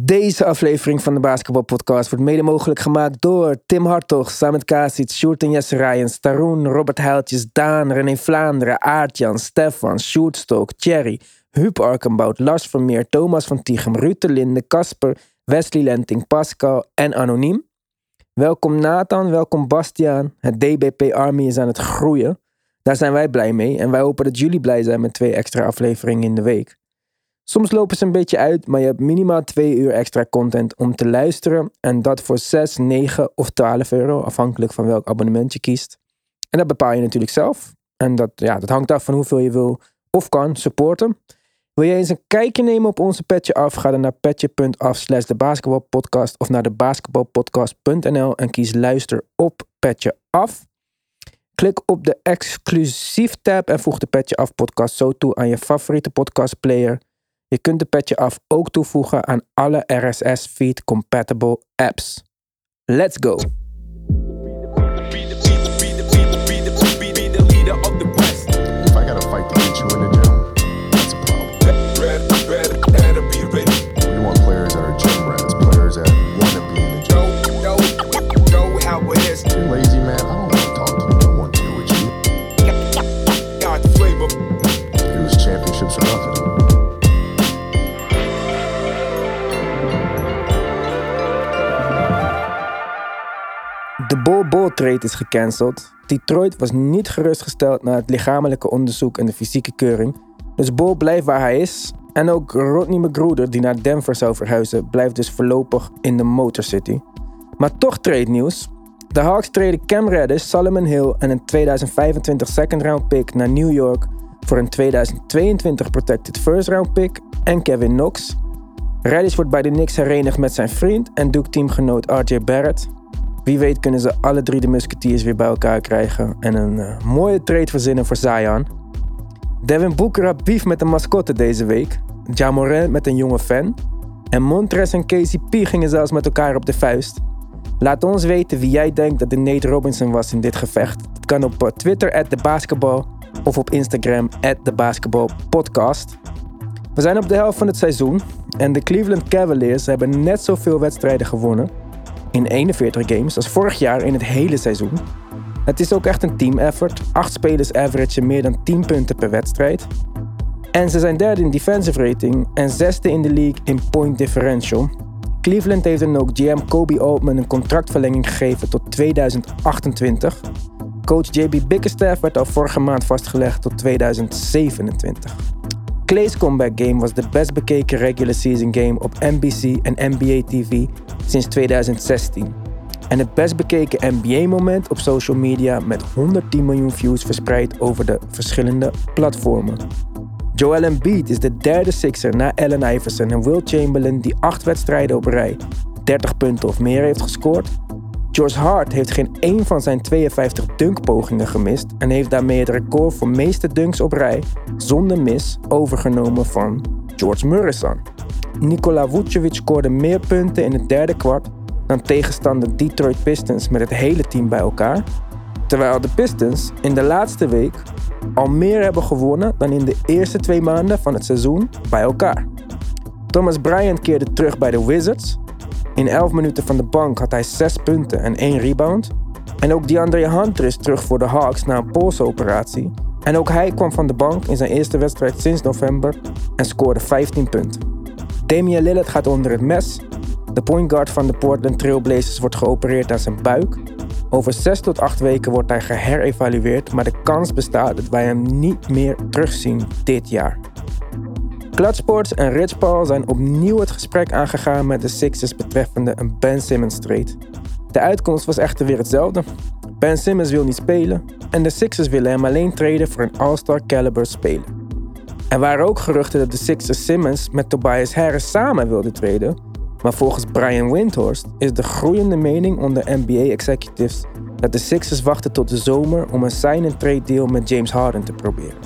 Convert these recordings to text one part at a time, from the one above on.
Deze aflevering van de Basketbalpodcast wordt mede mogelijk gemaakt door Tim Hartog, Samet Kasic, Sjoerd en Jesse Rijens, Taroen, Robert Heiltjes, Daan, René Vlaanderen, Aartjan, Stefan, Sjoerd Stok, Thierry, Huub Arkenbout, Lars Vermeer, Thomas van Tichem, Ruud de Linde, Casper, Wesley Lenting, Pascal en Anoniem. Welkom Nathan, welkom Bastiaan. Het DBP Army is aan het groeien. Daar zijn wij blij mee en wij hopen dat jullie blij zijn met twee extra afleveringen in de week. Soms lopen ze een beetje uit, maar je hebt minimaal twee uur extra content om te luisteren. En dat voor 6, 9 of 12 euro, afhankelijk van welk abonnement je kiest. En dat bepaal je natuurlijk zelf. En dat, ja, dat hangt af van hoeveel je wil of kan supporten. Wil je eens een kijkje nemen op onze petje af? Ga dan naar petje.af slash de basketbalpodcast of naar de basketbalpodcast.nl en kies luister op petje af. Klik op de exclusief tab en voeg de petje af podcast zo toe aan je favoriete podcastplayer. Je kunt de petje af ook toevoegen aan alle RSS feed compatible apps. Let's go! De Bol-Bol trade is gecanceld. Detroit was niet gerustgesteld na het lichamelijke onderzoek en de fysieke keuring. Dus Bol blijft waar hij is. En ook Rodney McGruder, die naar Denver zou verhuizen, blijft dus voorlopig in de Motor City. Maar toch trade nieuws. De Hawks treden Cam Reddish, Solomon Hill en een 2025 second round pick naar New York voor een 2022 protected first round pick en Kevin Knox. Reddish wordt bij de Knicks herenigd met zijn vriend en Duke-teamgenoot RJ Barrett. Wie weet kunnen ze alle drie de Musketeers weer bij elkaar krijgen en een eh, mooie trade verzinnen voor Zion. Devin Booker had beef met de mascotte deze week. Ja Morant met een jonge fan. En Montres en KCP gingen zelfs met elkaar op de vuist. Laat ons weten wie jij denkt dat de Nate Robinson was in dit gevecht. Het kan op eh, Twitter, at de basketball, of op Instagram, at de basketballpodcast. We zijn op de helft van het seizoen en de Cleveland Cavaliers hebben net zoveel wedstrijden gewonnen in 41 games als vorig jaar in het hele seizoen. Het is ook echt een team effort. Acht spelers averagen meer dan 10 punten per wedstrijd. En ze zijn derde in defensive rating en zesde in de league in point differential. Cleveland heeft dan ook GM Kobe Altman een contractverlenging gegeven tot 2028. Coach JB Bickerstaff werd al vorige maand vastgelegd tot 2027. Clay's comeback game was de best bekeken regular season game op NBC en NBA TV sinds 2016. En het best bekeken NBA-moment op social media met 110 miljoen views verspreid over de verschillende platformen. Joel Embiid is de derde Sixer na Allen Iverson en Will Chamberlain die acht wedstrijden op rij 30 punten of meer heeft gescoord. George Hart heeft geen één van zijn 52 dunkpogingen gemist en heeft daarmee het record voor meeste dunks op rij zonder mis overgenomen van George Murrison. Nikola Vucevic scoorde meer punten in het derde kwart dan tegenstander Detroit Pistons met het hele team bij elkaar. Terwijl de Pistons in de laatste week al meer hebben gewonnen dan in de eerste twee maanden van het seizoen bij elkaar. Thomas Bryant keerde terug bij de Wizards. In 11 minuten van de bank had hij 6 punten en 1 rebound. En ook DeAndre Hunter is terug voor de Hawks na een polsoperatie. En ook hij kwam van de bank in zijn eerste wedstrijd sinds november en scoorde 15 punten. Damian Lillard gaat onder het mes. De point guard van de Portland Trail Blazers wordt geopereerd aan zijn buik. Over 6 tot 8 weken wordt hij geherevalueerd, maar de kans bestaat dat wij hem niet meer terugzien dit jaar. Clutchsports en Rich Paul zijn opnieuw het gesprek aangegaan met de Sixers betreffende een Ben Simmons trade. De uitkomst was echter weer hetzelfde. Ben Simmons wil niet spelen en de Sixers willen hem alleen traden voor een All-Star caliber speler. Er waren ook geruchten dat de Sixers Simmons met Tobias Harris samen wilden traden, maar volgens Brian Windhorst is de groeiende mening onder NBA-executives dat de Sixers wachten tot de zomer om een sign-and-trade deal met James Harden te proberen.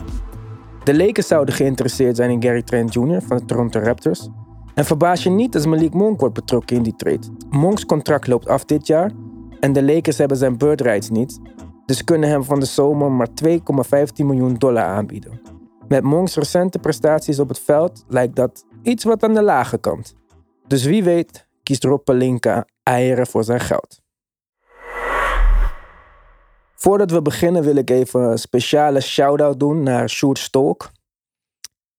De Lakers zouden geïnteresseerd zijn in Gary Trent Jr. van de Toronto Raptors. En verbaas je niet als Malik Monk wordt betrokken in die trade. Monks contract loopt af dit jaar en de Lakers hebben zijn bird rights niet. Dus kunnen hem van de zomer maar 2,15 miljoen dollar aanbieden. Met Monks recente prestaties op het veld lijkt dat iets wat aan de lage kant. Dus wie weet kiest Rob Pelinka eieren voor zijn geld. Voordat we beginnen wil ik even een speciale shout-out doen naar Sjoerd Stolk.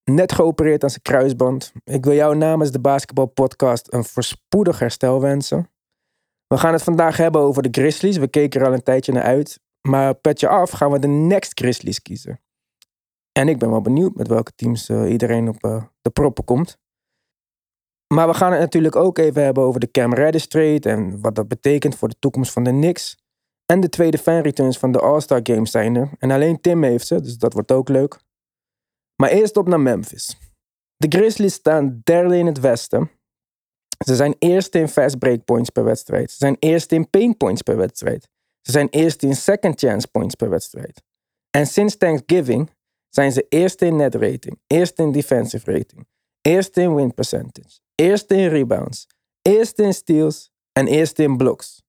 Net geopereerd aan zijn kruisband. Ik wil jou namens de Basketbalpodcast een voorspoedig herstel wensen. We gaan het vandaag hebben over de Grizzlies. We keken er al een tijdje naar uit. Maar petje af gaan we de next Grizzlies kiezen. En ik ben wel benieuwd met welke teams uh, iedereen op uh, de proppen komt. Maar we gaan het natuurlijk ook even hebben over de Cam Reddish trade en wat dat betekent voor de toekomst van de Knicks. En de tweede fanreturns van de All-Star Games zijn er. En alleen Tim heeft ze, dus dat wordt ook leuk. Maar eerst op naar Memphis. De Grizzlies staan derde in het westen. Ze zijn eerste in fast break points per wedstrijd. Ze zijn eerste in paint points per wedstrijd. Ze zijn eerste in second chance points per wedstrijd. En sinds Thanksgiving zijn ze eerste in net rating, eerste in defensive rating, eerste in win percentage, eerste in rebounds, eerste in steals en eerste in blocks.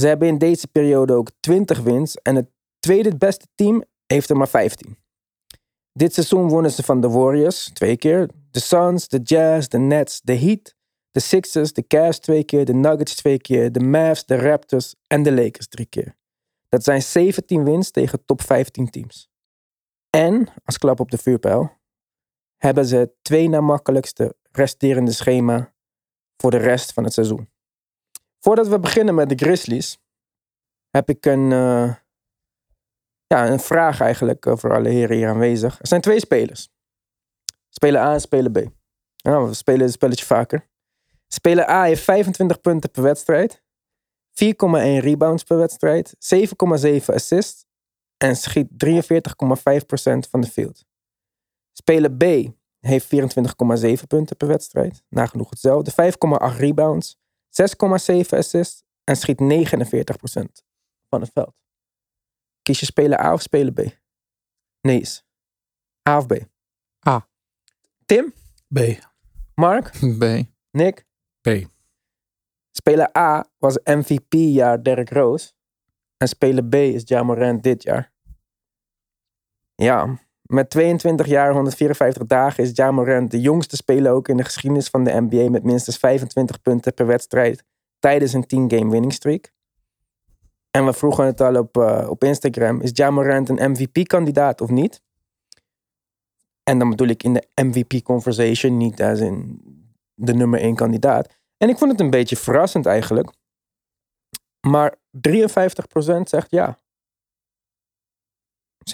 Ze hebben in deze periode ook 20 wins en het tweede beste team heeft er maar 15. Dit seizoen wonnen ze van de Warriors twee keer, de Suns, de Jazz, de Nets, de Heat, de Sixers, de Cavs twee keer, de Nuggets twee keer, de Mavs, de Raptors en de Lakers drie keer. Dat zijn 17 wins tegen top 15 teams. En, als klap op de vuurpijl, hebben ze het twee na makkelijkste resterende schema voor de rest van het seizoen. Voordat we beginnen met de Grizzlies, heb ik een, uh, ja, een vraag eigenlijk eh, voor alle heren hier aanwezig. Er zijn twee spelers. Speler A en speler B. Nou, we spelen het spelletje vaker. Speler A heeft 25 punten per wedstrijd, 4,1 rebounds per wedstrijd, 7,7 assists en schiet 43,5% van de field. Speler B heeft 24,7 punten per wedstrijd, nagenoeg hetzelfde, 5,8 rebounds, 6,7 assists en schiet 49% van het veld. Kies je speler A of speler B? Nee. A of B? A. Tim? B. Mark? B. Nick? B. Speler A was MVP-jaar Derrick Rose. En speler B is Jamorant dit jaar. Ja, met 22 jaar 154 dagen is Jamorant de jongste speler ook in de geschiedenis van de NBA met minstens 25 punten per wedstrijd tijdens een 10-game winning streak. En we vroegen het al op, uh, op Instagram, is Jamorant een MVP-kandidaat of niet? En dan bedoel ik in de MVP-conversation, niet als in de nummer 1 kandidaat. En ik vond het een beetje verrassend eigenlijk. Maar 53% zegt ja.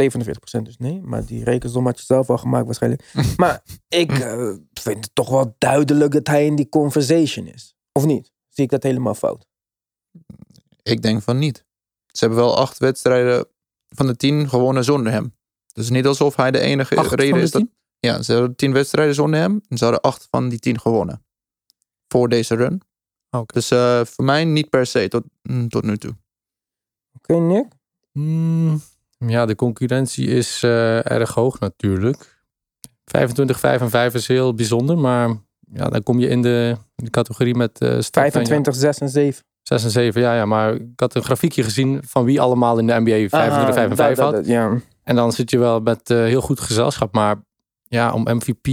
47% dus nee. Maar die rekensom had je zelf al gemaakt waarschijnlijk. maar ik uh, vind het toch wel duidelijk dat hij in die conversation is. Of niet? Zie ik dat helemaal fout? Ik denk van niet. Ze hebben wel acht wedstrijden van de tien gewonnen zonder hem. Dus niet alsof hij de enige Acht reden van de is dat... tien? Ja, ze hadden tien wedstrijden zonder hem. En ze hadden acht van die tien gewonnen. Voor deze run. Dus eh, voor mij niet per se tot, mm, tot nu toe. Oké, Nick? Mm, ja, de concurrentie is eh, erg hoog natuurlijk. 25, 5 en 5 is heel bijzonder, maar ja, dan kom je in de, in de categorie met eh Steph en- 25, 6 en 7. 6 en 7. Ja, ja, maar ik had een grafiekje gezien van wie allemaal in de NBA 25, 5 en 5 had. Ja. En dan zit je wel met eh, heel goed gezelschap. Maar ja, om MVP,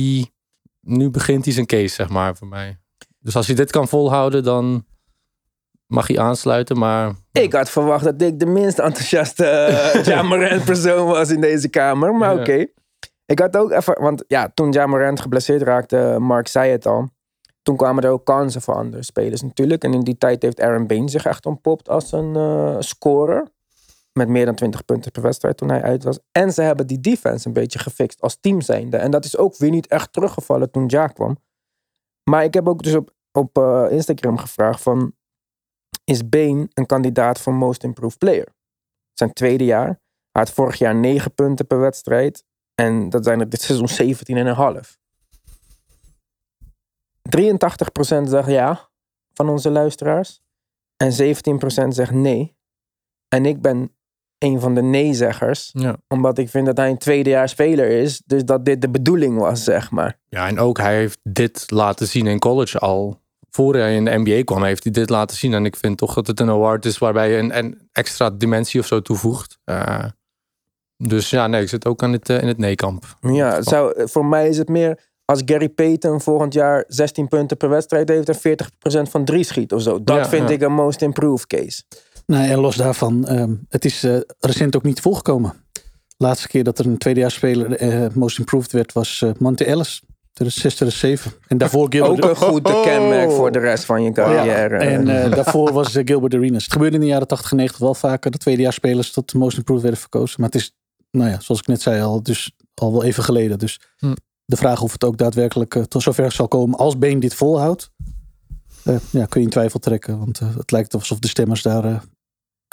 nu begint hij zijn case, zeg maar, voor mij. Dus als hij dit kan volhouden, dan mag hij aansluiten. Maar Ik had verwacht dat ik de minst enthousiaste uh, Jamorant persoon was in deze kamer. Maar Ja. oké. Ik had ook even... Want ja, toen Jamorant geblesseerd raakte, Mark zei het al. Toen kwamen er ook kansen voor andere spelers natuurlijk. En in die tijd heeft Aaron Bain zich echt ontpopt als een eh, scorer. Met meer dan 20 punten per wedstrijd toen hij uit was. En ze hebben die defense een beetje gefixt als team zijnde. En dat is ook weer niet echt teruggevallen toen Ja kwam. Maar ik heb ook dus op, op eh, Instagram gevraagd van... Is Bain een kandidaat voor Most Improved Player? Zijn tweede jaar. Hij had vorig jaar 9 punten per wedstrijd. En dat zijn er dit seizoen 17,5. 83% zegt ja van onze luisteraars. En 17% zegt nee. En ik ben een van de nee-zeggers. ja. Omdat ik vind dat hij een tweedejaars speler is. Dus dat dit de bedoeling was, zeg maar. ja, en ook hij heeft dit laten zien in college al. Voor hij in de NBA kwam, heeft hij dit laten zien. En ik vind toch dat het een award is waarbij je een, een extra dimensie of zo toevoegt. Eh, dus ja, nee, ik zit ook aan het, eh, in het nee-kamp. Ja, zou, voor mij is het meer als Gary Payton volgend jaar 16 punten per wedstrijd heeft en 40% van drie schiet of zo. Dat Ja, vind ja. ik een most improved case. Nou, en los daarvan, ehm, het is eh, recent ook niet volgekomen. Laatste keer dat er een tweedejaarsspeler eh most improved werd was eh Monte Ellis. 2006, 2007. En daarvoor Gilbert. Ook een goed kenmerk voor de rest van je carrière. En eh, daarvoor was Gilbert Arenas. Het gebeurde in de jaren 80 en 90 wel vaker dat tweedejaarsspelers tot de most improved werden verkozen. Maar het is, nou ja, zoals ik net zei, al, dus al wel even geleden. Dus Hm. de vraag of het ook daadwerkelijk tot zover zal komen als Been dit volhoudt. eh, ja, kun je in twijfel trekken. Want het lijkt alsof de stemmers daar eh,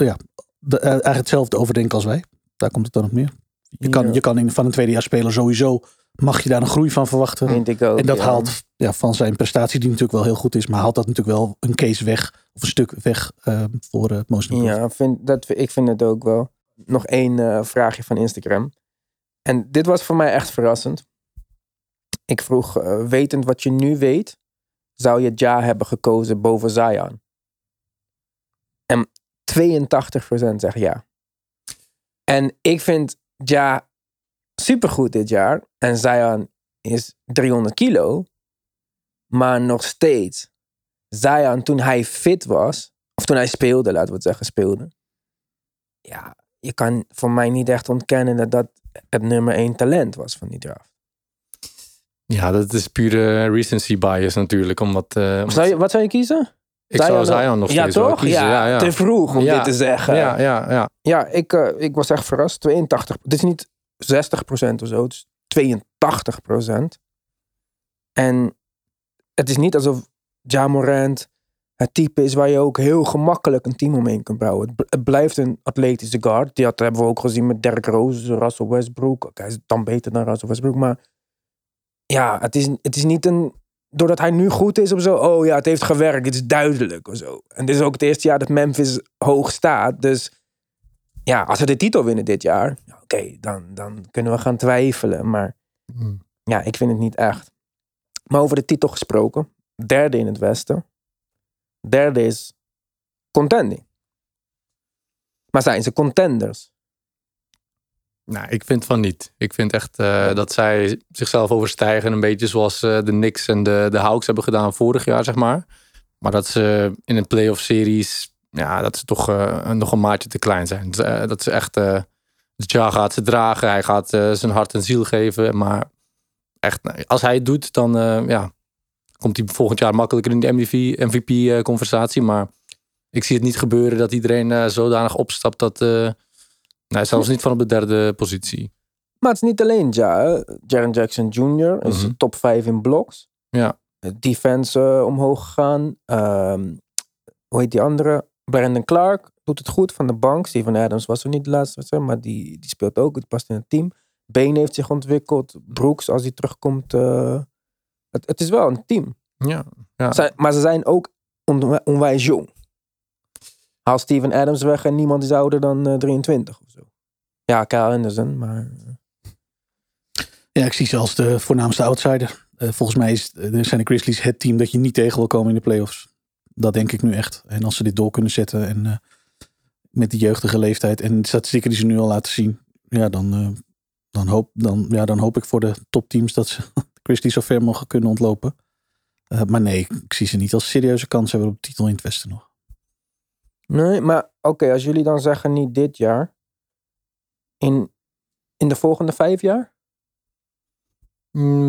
ja, de, eh, eigenlijk hetzelfde over denken als wij. Daar komt het dan op neer. Je kan, Ja. je kan in, van een tweedejaarsspeler sowieso, mag je daar een groei van verwachten. vind ik ook. En dat ja. haalt ja, van zijn prestatie, die natuurlijk wel heel goed is, maar haalt dat natuurlijk wel een case weg, of een stuk weg eh, voor het Most Improved. Ja, vind, dat, ik vind het ook wel. Nog één eh, vraagje van Instagram. En dit was voor mij echt verrassend. Ik vroeg, eh, wetend wat je nu weet, zou je Ja hebben gekozen boven Zion? En 82% zegt ja. En ik vind Ja supergoed dit jaar. En Zion is 300 kilo. Maar nog steeds, Zion toen hij fit was, of toen hij speelde, laten we het zeggen, speelde. Ja, je kan voor mij niet echt ontkennen dat dat het nummer één talent was van die draft. Ja, dat is pure recency bias natuurlijk. Omdat, Zou je, wat zou je kiezen? Ik zou Zion nog Ja, steeds wel toch? kiezen. Ja, Ja, ja. te vroeg om Ja. dit te zeggen. Ja, ja, ja. Ja, ik, eh, ik was echt verrast. 82. Het is niet 60% of zo. Het is 82%. En het is niet alsof Ja Morant het type is waar je ook heel gemakkelijk een team omheen kan bouwen. Het, bl- het blijft een atletische guard. Die had, hebben we ook gezien met Derrick Rose, Russell Westbrook. Hij is dan beter dan Russell Westbrook. Maar ja, het is, het is niet een... Doordat hij nu goed is of zo. Oh ja, het heeft gewerkt. Het is duidelijk of zo. En dit is ook het eerste jaar dat Memphis hoog staat. Dus ja, als we de titel winnen dit jaar, ja, oké, dan, dan kunnen we gaan twijfelen. Maar Hm. ja, ik vind het niet echt. Maar over de titel gesproken, derde in het Westen. Derde is contending. Maar zijn ze contenders? Nou, ik vind van niet. Ik vind echt eh, dat zij zichzelf overstijgen. Een beetje zoals eh, de Knicks en de, de Hawks hebben gedaan vorig jaar, zeg maar. Maar dat ze in een playoff series, ja, dat ze toch eh, nog een maatje te klein zijn. Dat ze echt, Ja gaat ze dragen. Hij gaat zijn hart en ziel geven. Maar echt, nou, als hij het doet, dan ja, komt hij volgend jaar makkelijker in de MVP-conversatie. maar ik zie het niet gebeuren dat iedereen zodanig opstapt dat... Nee, zelfs niet van op de derde positie. Maar het is niet alleen Ja. Jaren Jackson Jr. is Mhm. top 5 in blocks. Ja. Defense eh, omhoog gegaan. Ehm, hoe heet die andere? Brandon Clark doet het goed van de bank. Steven Adams was er niet de laatste wedstrijd, maar die, die speelt ook. Het past in het team. Bane heeft zich ontwikkeld. Brooks, als hij terugkomt. eh, het, het is wel een team. Ja, ja. Maar ze zijn ook onwijs jong. Haal Steven Adams weg en niemand is ouder dan eh, 23 of zo. Ja, Kyle Anderson, maar... Ja, ik zie ze als de voornaamste outsider. Eh, volgens mij is, eh, zijn de Grizzlies het team dat je niet tegen wil komen in de playoffs. Dat denk ik nu echt. En als ze dit door kunnen zetten en eh, met die jeugdige leeftijd en de statistieken die ze nu al laten zien, ja, dan, eh, dan, hoop, dan, ja, dan hoop ik voor de topteams dat ze de Grizzlies ver mogen kunnen ontlopen. Eh, maar nee, ik zie ze niet als serieuze kans hebben op de titel in het Westen nog. Nee, maar oké, als jullie dan zeggen niet dit jaar. In, in de volgende vijf jaar?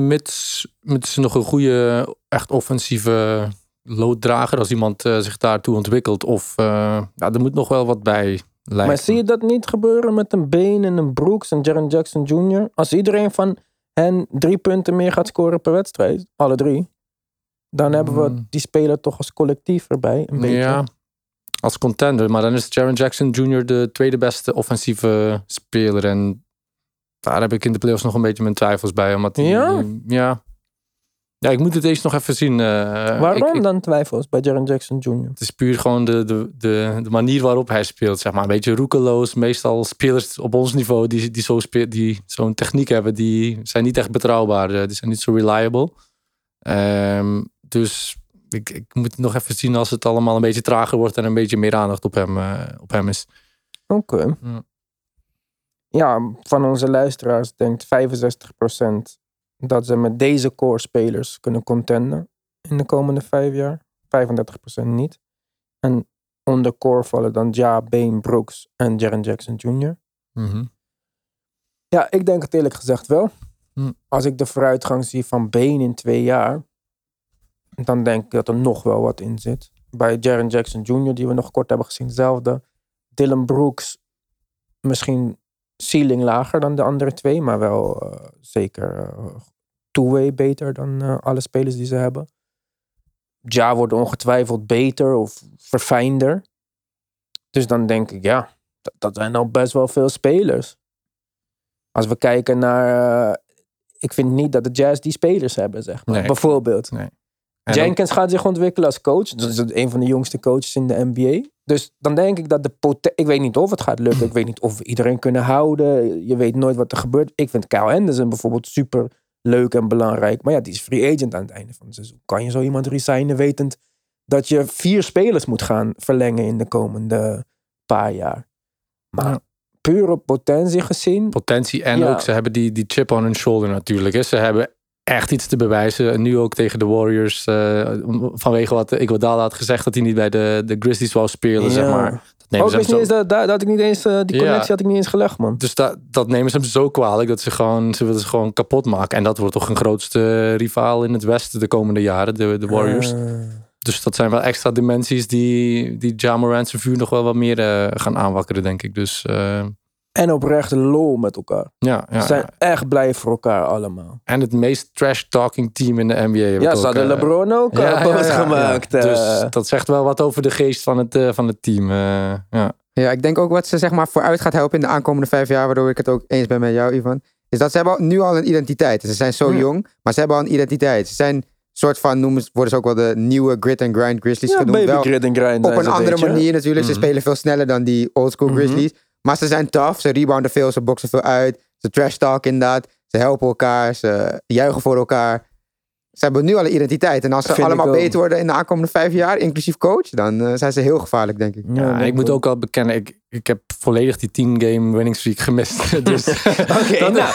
Mits, mits nog een goede, echt offensieve looddrager. Als iemand eh, zich daartoe ontwikkelt. Of eh, ja, er moet nog wel wat bij lijken. Maar zie je dat niet gebeuren met een Bane en een Brooks en Jaren Jackson Jr.? Als iedereen van hen drie punten meer gaat scoren per wedstrijd, alle drie. Dan hebben we Mm. die speler toch als collectief erbij. Een beetje. Ja, als contender. Maar dan is Jaron Jackson Jr. de tweede beste offensieve speler. En daar heb ik in de playoffs nog een beetje mijn twijfels bij. Omdat die, Ja? ja. Ja, ik moet het eens nog even zien. eh, Waarom ik- ik- dan twijfels bij Jaren Jackson Jr.? Het is puur gewoon de, de, de, de manier waarop hij speelt, zeg maar. Een beetje roekeloos. Meestal spelers op ons niveau die, die zo'n spe- die zo'n techniek hebben, die zijn niet echt betrouwbaar. eh, Die zijn niet zo reliable. Ehm, dus ik, ik moet nog even zien als het allemaal een beetje trager wordt en een beetje meer aandacht op hem, eh, op hem is. Oké. Ja. Ja, van onze luisteraars denkt 65% dat ze met deze core spelers kunnen contenden in de komende vijf jaar. 35% niet. En onder core vallen dan Ja, Bane, Brooks en Jaren Jackson Jr. Mhm. Ja, ik denk het eerlijk gezegd wel. Hm. Als ik de vooruitgang zie van Bane in twee jaar, dan denk ik dat er nog wel wat in zit. Bij Jaren Jackson Jr., die we nog kort hebben gezien, hetzelfde. Dylan Brooks, misschien ceiling lager dan de andere twee, maar wel eh, zeker eh, two-way beter dan eh, alle spelers die ze hebben. Ja wordt ongetwijfeld beter of verfijnder. Dus dan denk ik, ja, dat, dat zijn al best wel veel spelers. Als we kijken naar. ik vind niet dat de Jazz die spelers hebben, zeg maar. Nee. Bijvoorbeeld. Nee. En Jenkins gaat zich ontwikkelen als coach. Dat is een van de jongste coaches in de NBA. Dus dan denk ik dat de potentie... Ik weet niet of het gaat lukken. Ik weet niet of we iedereen kunnen houden. Je weet nooit wat er gebeurt. Ik vind Kyle Anderson bijvoorbeeld super leuk en belangrijk. Maar ja, die is free agent aan het einde van het seizoen. Kan je zo iemand resignen wetend dat je vier spelers moet gaan verlengen in de komende paar jaar? Maar puur op potentie gezien... potentie en Ja. ook ze hebben die, die chip on hun shoulder natuurlijk. Hè. Ze hebben echt iets te bewijzen. En nu ook tegen de Warriors. eh, vanwege wat Iguodala had gezegd dat hij niet bij de, de Grizzlies wou spelen, zeg Ja. maar. Dat nemen Oh, ik wist niet eens dat, dat, had ik niet eens, eh, die Ja. connectie had ik niet eens gelegd, man. Dus dat, dat nemen ze hem zo kwalijk dat ze gewoon, ze willen ze gewoon kapot maken. En dat wordt toch een grootste rivaal in het Westen de komende jaren, de, de Warriors. Eh, Dus dat zijn wel extra dimensies die, die Ja Morant zijn vuur nog wel wat meer eh, gaan aanwakkeren, denk ik. Dus en oprecht lol met elkaar. ja, ja, Ze zijn ja. echt blij voor elkaar allemaal. En het meest trash-talking team in de NBA. Ja, ze hadden eh, LeBron ook ja, gemaakt. ja. eh. Dus dat zegt wel wat over de geest van het, eh, van het team. eh, ja. Ja, ik denk ook wat ze zeg maar vooruit gaat helpen in de aankomende vijf jaar, waardoor ik het ook eens ben met jou, Ivan. Is dat ze hebben nu al een identiteit. Ze zijn zo Ja. jong, maar ze hebben al een identiteit. Ze zijn soort van, noemen, ze- worden ze ook wel de nieuwe grit and grind Grizzlies ja, genoemd. baby Wel grid and grind op een andere beetje. manier natuurlijk. Ze Mhm. spelen veel sneller dan die oldschool Mhm. Grizzlies. Maar ze zijn tough, ze rebounden veel, ze boksen veel uit. Ze trash talk inderdaad. Ze helpen elkaar, ze juichen voor elkaar. Ze hebben nu al een identiteit. En als ze allemaal beter worden in de aankomende vijf jaar, inclusief coach, dan eh, zijn ze heel gevaarlijk, denk ik. Ja, Ja, en denk ik moet wel. ook al bekennen, ik, ik heb volledig die 10 game winning streak gemist. dus, Oké, Dat- nou,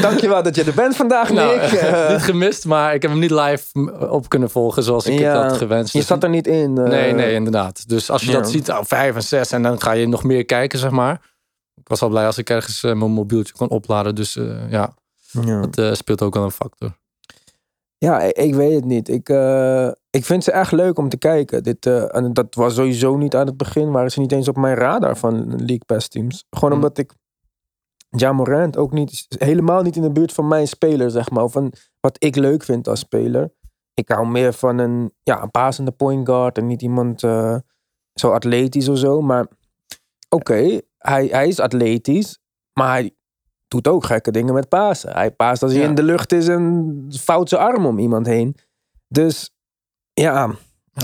dankjewel dat je er bent vandaag, Nou, Nick. Eh, niet gemist, maar ik heb hem niet live op kunnen volgen zoals ik Ja, het had gewenst. je Dus zat er niet in. eh. Nee, nee, inderdaad. Dus als je dat ziet, oh, vijf en zes, en dan ga je nog meer kijken, zeg maar. Ik was al blij als ik ergens mijn mobieltje kon opladen. Dus eh, ja, Ja. dat eh, speelt ook wel een factor. Ja, ik, weet het niet. Ik, eh, ik vind ze echt leuk om te kijken. Dit, eh, en dat was sowieso niet aan het begin. Waren ze niet eens op mijn radar van League Pass teams. Gewoon Hm. omdat ik Ja Morant ook niet, helemaal niet in de buurt van mijn speler, zeg maar. Of van wat ik leuk vind als speler. Ik hou meer van een, ja, een pasende point guard en niet iemand eh, zo atletisch of zo. Maar oké, hij, hij is atletisch, maar hij doet ook gekke dingen met pasen. Hij paast als hij Ja. in de lucht is en vouwt zijn arm om iemand heen. Dus ja,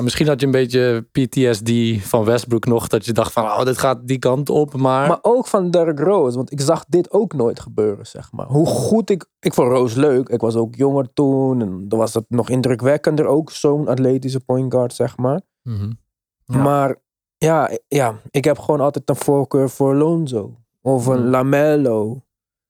misschien had je een beetje PTSD van Westbrook nog. Dat je dacht van, oh, dit gaat die kant op. Maar, maar ook van Derrick Rose, want ik zag dit ook nooit gebeuren, zeg maar. Hoe goed ik, ik vond Rose leuk. Ik was ook jonger toen en dan was het nog indrukwekkender ook, zo'n atletische point guard, zeg maar. Mhm. Ja. Maar ja, ja, ik heb gewoon altijd een voorkeur voor Lonzo. Of een Mhm. Lamello.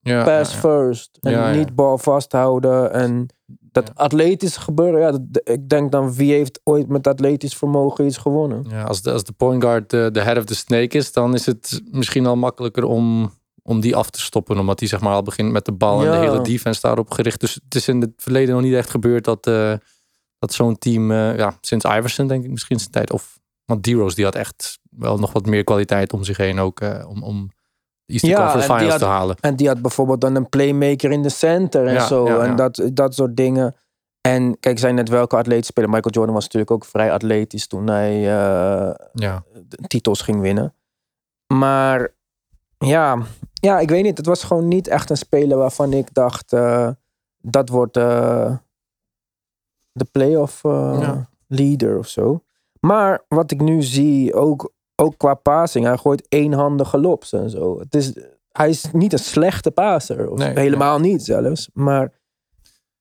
Ja, Pass first. En niet bal vasthouden. En dat Ja. atletische gebeuren. Ja, dat- ik denk dan wie heeft ooit met atletisch vermogen iets gewonnen. Ja, als, de, als de point guard de, de head of the snake is, dan is het misschien al makkelijker om, om die af te stoppen. Omdat hij zeg maar al begint met de bal en de hele defense daarop gericht. Dus het is in het verleden nog niet echt gebeurd dat, eh, dat zo'n team, eh, ja, sinds Iverson denk ik misschien zijn tijd. Of, want D-Rose die had echt wel nog wat meer kwaliteit om zich heen ook eh, om, om Eastern Ja, Conference en die Finals had- te halen. En die had bijvoorbeeld dan een playmaker in de center en Ja, zo. ja, En dat, dat soort dingen. En kijk, zei net welke atleten spelen. Michael Jordan was natuurlijk ook vrij atletisch toen hij Ja. de titels ging winnen. Maar ja, ja, ik weet niet. Het was gewoon niet echt een speler waarvan ik dacht... eh, dat wordt eh, de playoff leader of zo. Maar wat ik nu zie, ook, ook qua passing. Hij gooit eenhandige lops en zo. Het is, hij is niet een slechte passer. Of Nee, helemaal niet zelfs. Maar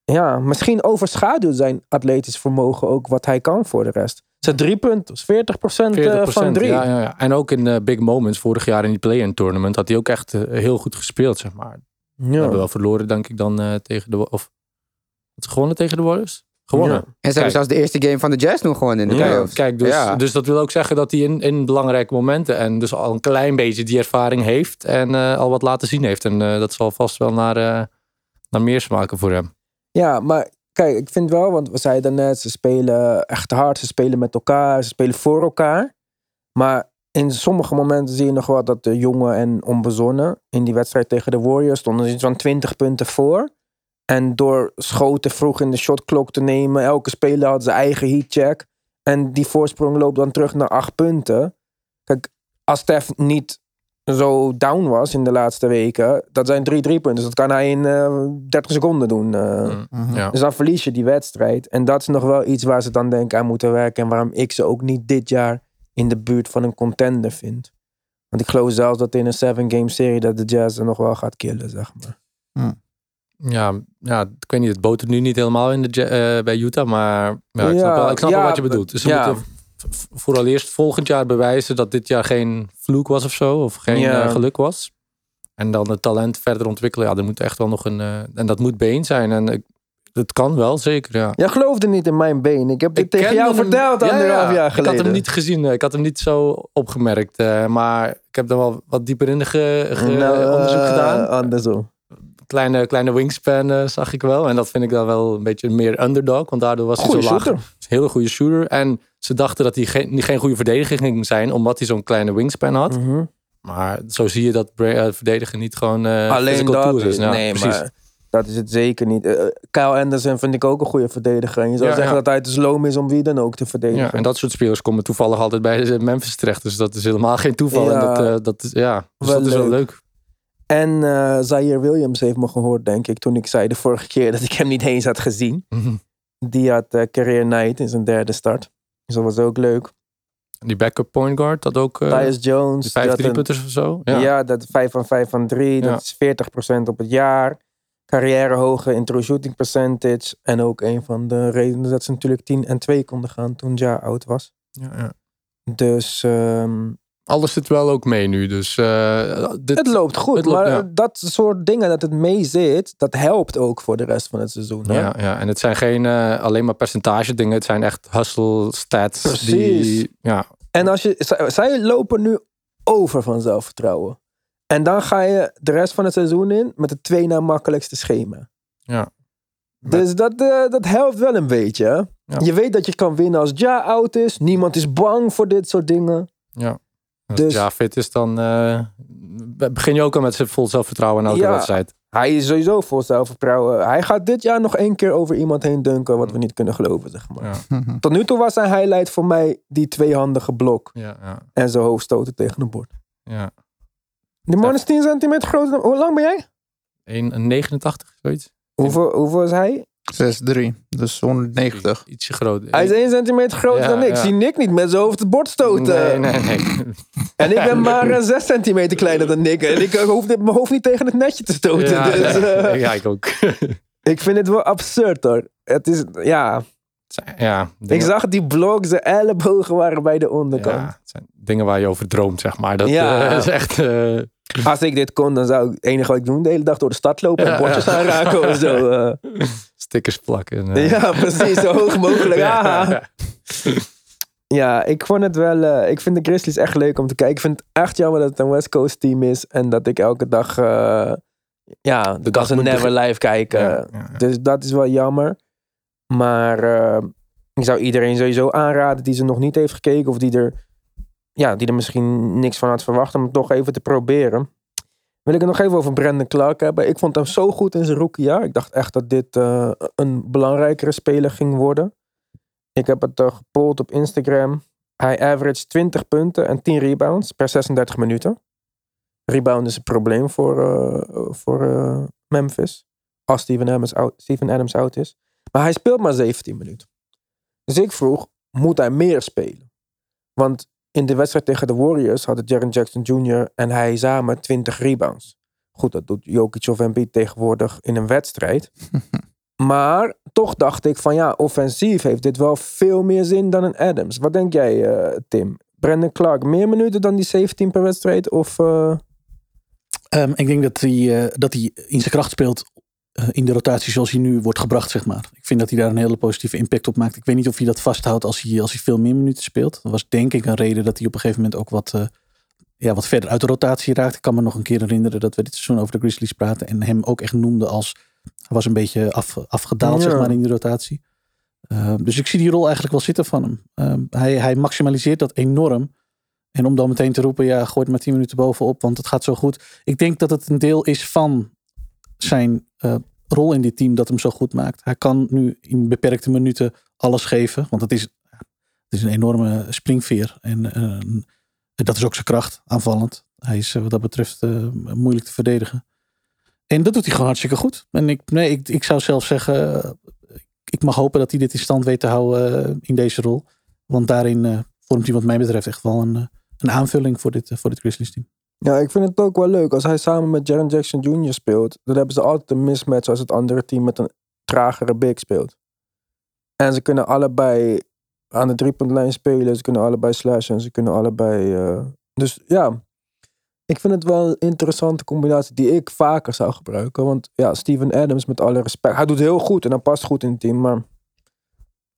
ja, misschien overschaduwt zijn atletisch vermogen ook wat hij kan voor de rest. Zijn drie punten, 40%, 40 van drie. Ja, ja, ja. En ook in de big moments, vorig jaar in die play-in tournament, had hij ook echt eh, heel goed gespeeld, zeg maar. We Ja. hebben wel verloren, denk ik, dan eh, tegen de... Of gewonnen tegen de Warriors? Gewonnen. Ja. En ze hebben zelfs de eerste game van de Jazz nog gewonnen in de Ja, playoffs. kijk, dus, Ja. dus dat wil ook zeggen dat hij in, in belangrijke momenten en dus al een klein beetje die ervaring heeft en eh, al wat laten zien heeft. En eh, dat zal vast wel naar, eh, naar meer smaken voor hem. Ja, maar kijk, ik vind wel, want we zeiden net, ze spelen echt hard, ze spelen met elkaar, ze spelen voor elkaar. Maar in sommige momenten zie je nog wel dat de jongen en onbezonnen in die wedstrijd tegen de Warriors stonden ze iets van 20 punten voor. En door schoten vroeg in de shotklok te nemen, elke speler had zijn eigen heatcheck. En die voorsprong loopt dan terug naar acht punten. Kijk, als Stef niet zo down was in de laatste weken, dat zijn drie drie punten. Dus dat kan hij in eh 30 seconden doen. eh. Mhm. Ja. Dus dan verlies je die wedstrijd. En dat is nog wel iets waar ze dan denk ik aan moeten werken. En waarom ik ze ook niet dit jaar in de buurt van een contender vind. Want ik geloof zelfs dat in een seven game serie dat de Jazz er nog wel gaat killen, zeg maar. Ja, ja, ik weet niet, het botert nu niet helemaal in de, eh, bij Utah, maar ja, ik snap, wel, ik snap wel wat je bedoelt. Dus ze ja. moeten v- v- vooral eerst volgend jaar bewijzen dat dit jaar geen vloek was of zo, of geen eh, geluk was. En dan het talent verder ontwikkelen. Ja, er moet echt wel nog een. eh, en dat moet been zijn. En ik, het kan wel, zeker. Ja. Jij geloofde niet in mijn been. Ik heb dit tegen jou hem- verteld anderhalf ja. jaar geleden. Ik had hem niet gezien. Ik had hem niet zo opgemerkt. maar ik heb er wel wat dieper in de ge- ge- Nou, onderzoek gedaan. Andersom. Kleine, kleine wingspan eh, zag ik wel. En dat vind ik dan wel een beetje meer underdog. Want daardoor was Goeie hij zo shooter. Hele goede shooter. En ze dachten dat hij geen, geen goede verdediger ging zijn. Omdat hij zo'n kleine wingspan had. Mhm. Maar zo zie je dat eh, verdedigen niet gewoon eh Alleen dat. is. Nee, precies. maar dat is het zeker niet. Kyle Anderson vind ik ook een goede verdediger. En je zou Ja, zeggen ja. dat hij te sloom is om wie dan ook te verdedigen. Ja, en dat soort spelers komen toevallig altijd bij de Memphis terecht. Dus dat is helemaal geen toeval. En dat, dat, is, ja, dus Wel dat is wel leuk. En eh Zaire Williams heeft me gehoord, denk ik, toen ik zei de vorige keer dat ik hem niet eens had gezien. Mhm. Die had eh, career night in zijn derde start. Dus dat was ook leuk. Die backup point guard, dat ook uh, Tyus Jones. die vijf driepunters of zo. Ja. Ja. dat 5 van 5 van 3. Ja. Dat is 40% op het jaar. Carrière hoge intro shooting percentage. En ook een van de redenen dat ze natuurlijk 10 en 2 konden gaan toen Ja oud was. Ja, ja. Dus ehm, Alles zit wel ook mee nu. Dus eh, dit, het loopt goed. het loopt, maar ja. dat soort dingen dat het mee zit, dat helpt ook voor de rest van het seizoen. hè? ja, ja, en het zijn geen eh, alleen maar percentage dingen. Het zijn echt hustle stats. Precies. Die, ja, En als je, zij, zij lopen nu over van zelfvertrouwen. En dan ga je de rest van het seizoen in met het twee na makkelijkste schema. Ja. Dus dat, eh, dat helpt wel een beetje. Ja. Je weet dat je kan winnen als Ja oud is. Niemand is bang voor dit soort dingen. ja. Als Dus- ja fit is, dan eh, begin je ook al met zijn vol zelfvertrouwen in elke Ja. wedstrijd. Hij is sowieso vol zelfvertrouwen. Hij gaat dit jaar nog één keer over iemand heen dunken wat we niet kunnen geloven, zeg maar. Ja. Tot nu toe was zijn highlight voor mij die tweehandige blok Ja, ja, en zijn hoofd stoten tegen een bord. ja. Die man is 10 centimeter groter. Hoe lang ben jij? 1,89 zoiets. Hoeveel, hoeveel is hij? 6-3, dus 190. Ietsje groter. Hij is 1 centimeter groter Ja, dan ik. ja. Zie Nick niet met zijn hoofd het bord stoten. Nee, nee, nee. En ik ben maar eh, 6 centimeter kleiner dan Nick. En ik eh, hoef dit- mijn hoofd niet tegen het netje te stoten. Ja, dus, ja. eh, ja, ik ook. ik vind het wel absurd hoor. Het is, ja. ja, Ik dingen, zag die blok, zijn ellebogen waren bij de onderkant. ja, het zijn dingen waar je over droomt, zeg maar. Dat Ja. eh, is echt... eh, Als ik dit kon, dan zou ik het enige wat ik doen de hele dag door de stad lopen en bordjes ja. aanraken of zo. Stickers plakken. eh. Ja, precies. Zo hoog mogelijk. Ja, ja. Ik vond het wel. eh, ik vind de Grizzlies echt leuk om te kijken. Ik vind het echt jammer dat het een West Coast team is. En dat ik elke dag. eh, ja, de dag een never live kijken. Ja, ja, ja. Dus dat is wel jammer. Maar ik zou iedereen sowieso aanraden die ze nog niet heeft gekeken. Of die er, ja, die er misschien niks van had verwacht. Om het toch even te proberen. Wil ik het nog even over Brandon Clark hebben. Ik vond hem zo goed in zijn rookiejaar. Ik dacht echt dat dit eh, een belangrijkere speler ging worden. Ik heb het uh, gepold op Instagram. Hij averaged 20 punten en 10 rebounds per 36 minuten. Rebound is een probleem voor, eh, voor Memphis. Als Steven Adams, out, Adams out is. Maar hij speelt maar 17 minuten. Dus ik vroeg, moet hij meer spelen? Want in de wedstrijd tegen de Warriors hadden Jaren Jackson Jr. en hij samen 20 rebounds. Goed, dat doet Jokic of Embiid tegenwoordig in een wedstrijd. Maar toch dacht ik van ja, offensief heeft dit wel veel meer zin dan een Adams. Wat denk jij, eh, Tim? Brandon Clark meer minuten dan die 17 per wedstrijd? Of, eh, Ehm, ik denk dat hij, eh, dat hij in zijn kracht speelt in de rotatie zoals hij nu wordt gebracht, zeg maar. Ik vind dat hij daar een hele positieve impact op maakt. Ik weet niet of hij dat vasthoudt als hij, als hij veel meer minuten speelt. Dat was denk ik een reden dat hij op een gegeven moment ook wat, eh, ja, wat verder uit de rotatie raakt. Ik kan me nog een keer herinneren dat we dit seizoen over de Grizzlies praten. En hem ook echt noemden als, hij was een beetje af, afgedaald, Ja. zeg maar, in de rotatie. Uh, dus ik zie die rol eigenlijk wel zitten van hem. Uh, hij, hij maximaliseert dat enorm. En om dan meteen te roepen, ja, gooi er maar 10 minuten bovenop, want het gaat zo goed. Ik denk dat het een deel is van zijn uh, rol in dit team dat hem zo goed maakt. Hij kan nu in beperkte minuten alles geven, want het is, het is een enorme springveer. En uh, dat is ook zijn kracht, aanvallend. Hij is wat dat betreft moeilijk te verdedigen. En dat doet hij gewoon hartstikke goed. En ik, nee, ik, ik zou zelf zeggen, ik mag hopen dat hij dit in stand weet te houden in deze rol. Want daarin vormt hij wat mij betreft echt wel een, een aanvulling voor dit, voor dit Grizzlies team. Ja, ik vind het ook wel leuk. Als hij samen met Jaren Jackson Jr. speelt, dan hebben ze altijd een mismatch als het andere team met een tragere big speelt. En ze kunnen allebei aan de driepuntlijn spelen. Ze kunnen allebei slashen. Ze kunnen allebei... Uh... Dus ja, ik vind het wel een interessante combinatie die ik vaker zou gebruiken. Want ja, Steven Adams, met alle respect, hij doet heel goed en hij past goed in het team. Maar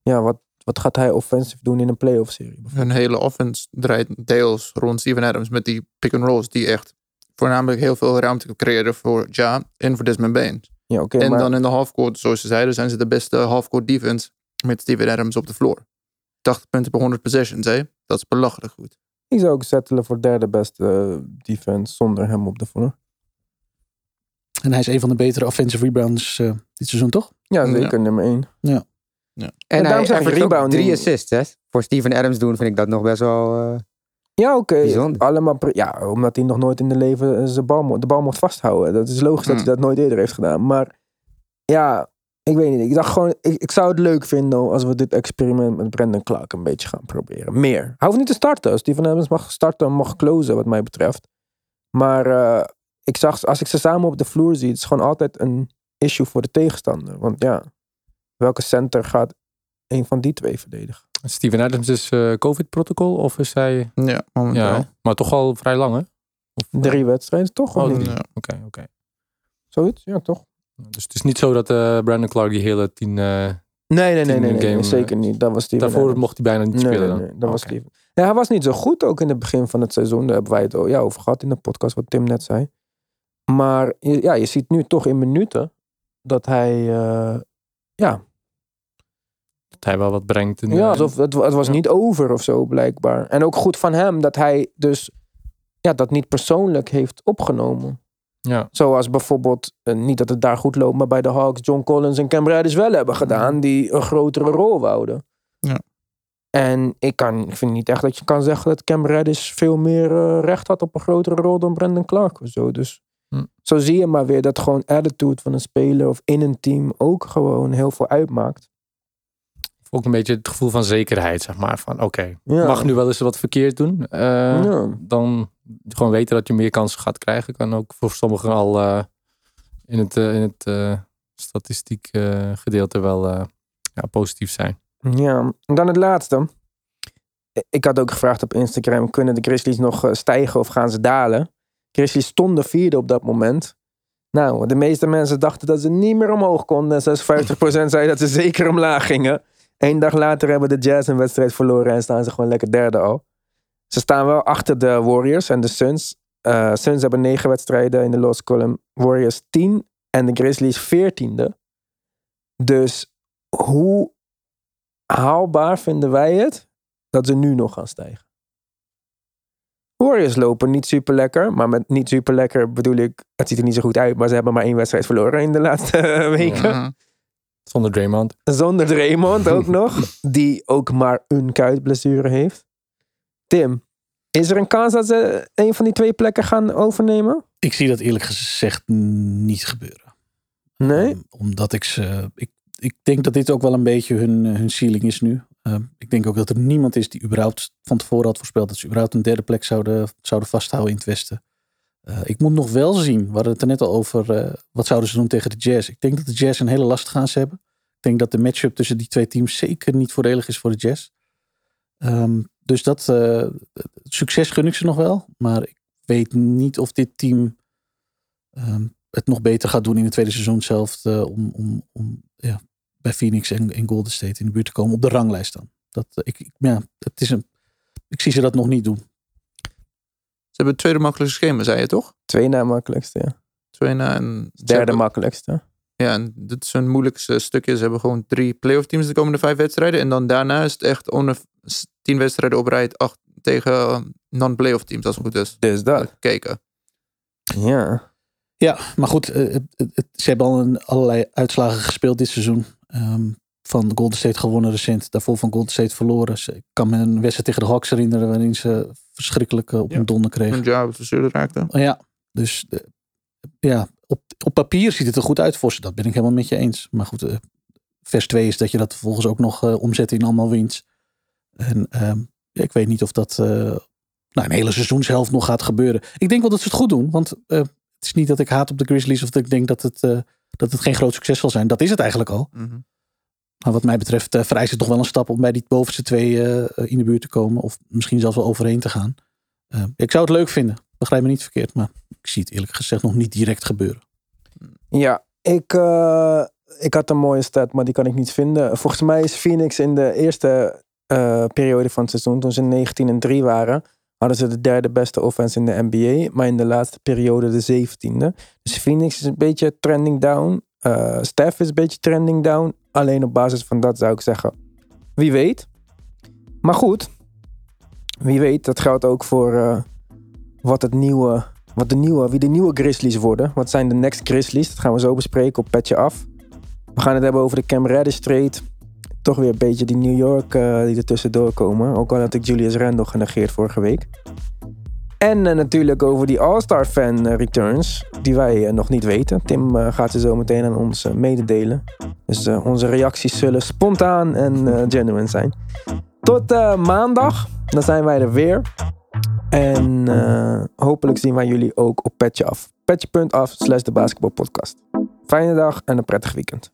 ja, wat, wat gaat hij offensief doen in een playoff serie? Hun hele offense draait deels rond Steven Adams met die pick-and-rolls die echt voornamelijk heel veel ruimte creëren voor Ja en voor Desmond Bain. Ja, okay, en maar... dan in de halfcourt, zoals ze zeiden, zijn ze de beste halfcourt defense met Steven Adams op de vloer. 80 punten per 100 possessions, hè? Dat is belachelijk goed. Ik zou ook settelen voor derde beste uh, defense zonder hem op de vloer. En hij is een van de betere offensive rebounds uh, dit seizoen, toch? Ja, zeker ja. nummer 1. Ja. Ja. En, en daarom hij rebound. drie assists, hè? Voor Steven Adams doen vind ik dat nog best wel... Uh, ja, oké. Okay. Allemaal... Ja, omdat hij nog nooit in de leven zijn bal, de bal mocht vasthouden. Dat is logisch mm. dat hij dat nooit eerder heeft gedaan. Maar ja, ik weet niet. Ik dacht gewoon, ik, ik zou het leuk vinden als we dit experiment met Brandon Clark een beetje gaan proberen. Meer. Hij hoeft niet te starten. Steven Adams mag starten, mag closen wat mij betreft. Maar uh, ik zag, als ik ze samen op de vloer zie, het is gewoon altijd een issue voor de tegenstander. Want ja, welke center gaat een van die twee verdedigen? Steven Adams is uh, COVID-protocol of is hij... Ja, momenteel. Ja, maar toch al vrij lang, hè? Of, Drie wedstrijden, toch? Oh, Oké, oké. Okay, okay. Zoiets, ja, toch? Dus het is niet zo dat uh, Brandon Clark die hele tien... Uh, nee, nee, nee, nee, nee, game, nee, zeker niet. Dat was Steven Daarvoor Adams. mocht hij bijna niet nee, spelen nee, dan. nee, dat was Steven. Ja, hij was niet zo goed ook in het begin van het seizoen. Daar hebben wij het ja, over gehad in de podcast, wat Tim net zei. Maar ja, je ziet nu toch in minuten dat hij, uh, ja... Hij wel wat brengt. In, ja, alsof het, het was niet over of zo, blijkbaar. En ook goed van hem dat hij dus ja, dat niet persoonlijk heeft opgenomen. Ja. Zoals bijvoorbeeld, uh, niet dat het daar goed loopt, maar bij de Hawks John Collins en Cam Reddish wel hebben gedaan, die een grotere rol wouden. Ja. En ik, kan, ik vind niet echt dat je kan zeggen dat Cam Reddish veel meer uh, recht had op een grotere rol dan Brandon Clark of zo. Dus hm. zo zie je maar weer dat gewoon attitude van een speler of in een team ook gewoon heel veel uitmaakt. Ook een beetje het gevoel van zekerheid, zeg maar. Van oké, okay, ja. mag nu wel eens wat verkeerd doen. Uh, ja. Dan gewoon weten dat je meer kansen gaat krijgen. Kan ook voor sommigen al uh, in het, uh, in het statistiek gedeelte wel ja, positief zijn. Ja, en dan het laatste. Ik had ook gevraagd op Instagram, kunnen de Grizzlies nog stijgen of gaan ze dalen? Grizzlies stonden vierde op dat moment. Nou, de meeste mensen dachten dat ze niet meer omhoog konden. En 56% zei dat ze zeker omlaag gingen. Eén dag later hebben de Jazz een wedstrijd verloren en staan ze gewoon lekker derde al. Ze staan wel achter de Warriors en de Suns. Uh, Suns hebben negen wedstrijden in de loss column. Warriors 10 en de Grizzlies veertiende. Dus hoe haalbaar vinden wij het dat ze nu nog gaan stijgen? Warriors lopen niet super lekker. Maar met niet super lekker bedoel ik, het ziet er niet zo goed uit. Maar ze hebben maar één wedstrijd verloren in de laatste weken. Ja. Zonder Draymond. Zonder Draymond ook nog. Die ook maar een kuitblessure heeft. Tim, is er een kans dat ze een van die twee plekken gaan overnemen? Ik zie dat eerlijk gezegd niet gebeuren. Nee? Um, omdat ik ze. Ik, ik denk dat dit ook wel een beetje hun, hun ceiling is nu. Uh, ik denk ook dat er niemand is die überhaupt van tevoren had voorspeld dat ze überhaupt een derde plek zouden, zouden vasthouden in het Westen. Uh, ik moet nog wel zien, we hadden het er net al over, uh, wat zouden ze doen tegen de Jazz. Ik denk dat de Jazz een hele lastige aan ze hebben. Ik denk dat de matchup tussen die twee teams zeker niet voordelig is voor de Jazz. Um, dus dat uh, succes gun ik ze nog wel. Maar ik weet niet of dit team um, het nog beter gaat doen in het tweede seizoen zelf. eh, om om, om ja, bij Phoenix en, en Golden State in de buurt te komen op de ranglijst dan. Dat, eh, ik, ja, het is een, ik zie ze dat nog niet doen. Ze hebben het tweede makkelijkste schema, zei je toch? Twee na makkelijkste, ja. Twee na en... Derde hebben- makkelijkste. Ja, en dit is hun moeilijkste stukje. Ze hebben gewoon drie playoff teams de komende vijf wedstrijden. En dan daarna is het echt onder tien wedstrijden op rij acht tegen eh, non-playoff teams, als het goed is. Dus dat. Gekeken. Ja. Ja, maar goed, eh, het, het, het- ze hebben al een, allerlei uitslagen gespeeld dit seizoen. Ehm, van Golden State gewonnen recent, daarvoor van Golden State verloren. Ze- Ik kan me een wedstrijd tegen de Hawks herinneren waarin ze verschrikkelijk eh, op Ja. hun donder verzuurd raakte. Oh Ja, dus eh, ja, op, op papier ziet het er goed uit voor ze. Dat ben ik helemaal met je eens. Maar goed, eh, vers 2 is dat je dat vervolgens ook nog eh, omzet in allemaal wins. En ehm, ja, ik weet niet of dat eh, nou, een hele seizoenshelft nog gaat gebeuren. Ik denk wel dat ze het goed doen. Want eh, het is niet dat ik haat op de Grizzlies of dat ik denk dat het, eh, dat het geen groot succes zal zijn. Dat is het eigenlijk al. Mhm. Maar wat mij betreft eh, vereist het toch wel een stap om bij die bovenste twee eh, in de buurt te komen. Of misschien zelfs wel overheen te gaan. Eh, ik zou het leuk vinden. Begrijp me niet verkeerd. Maar ik zie het eerlijk gezegd nog niet direct gebeuren. Ja, ik, eh, ik had een mooie stat, maar die kan ik niet vinden. Volgens mij is Phoenix in de eerste eh, periode van het seizoen, toen ze 19 en 3 waren, hadden ze de derde beste offense in de NBA, maar in de laatste periode de zeventiende. Dus Phoenix is een beetje trending down. Eh Steph is een beetje trending down. Alleen op basis van dat zou ik zeggen, wie weet. Maar goed, wie weet, dat geldt ook voor eh, wat het nieuwe wat de nieuwe, wie de nieuwe Grizzlies worden. Wat zijn de next Grizzlies? Dat gaan we zo bespreken op Petje Af. We gaan het hebben over de Cam Reddish trade. Toch weer een beetje die New York eh, die er tussendoor komen. Ook al had ik Julius Randle genegeerd vorige week. En eh, natuurlijk over die All-Star fan eh, returns. Die wij eh, nog niet weten. Tim gaat ze zo meteen aan ons mededelen. Dus onze reacties zullen spontaan en genuine zijn. Tot maandag. Dan zijn wij er weer. En hopelijk zien wij jullie ook op Petje Af. Petje.af slash de basketbalpodcast. Fijne dag en een prettig weekend.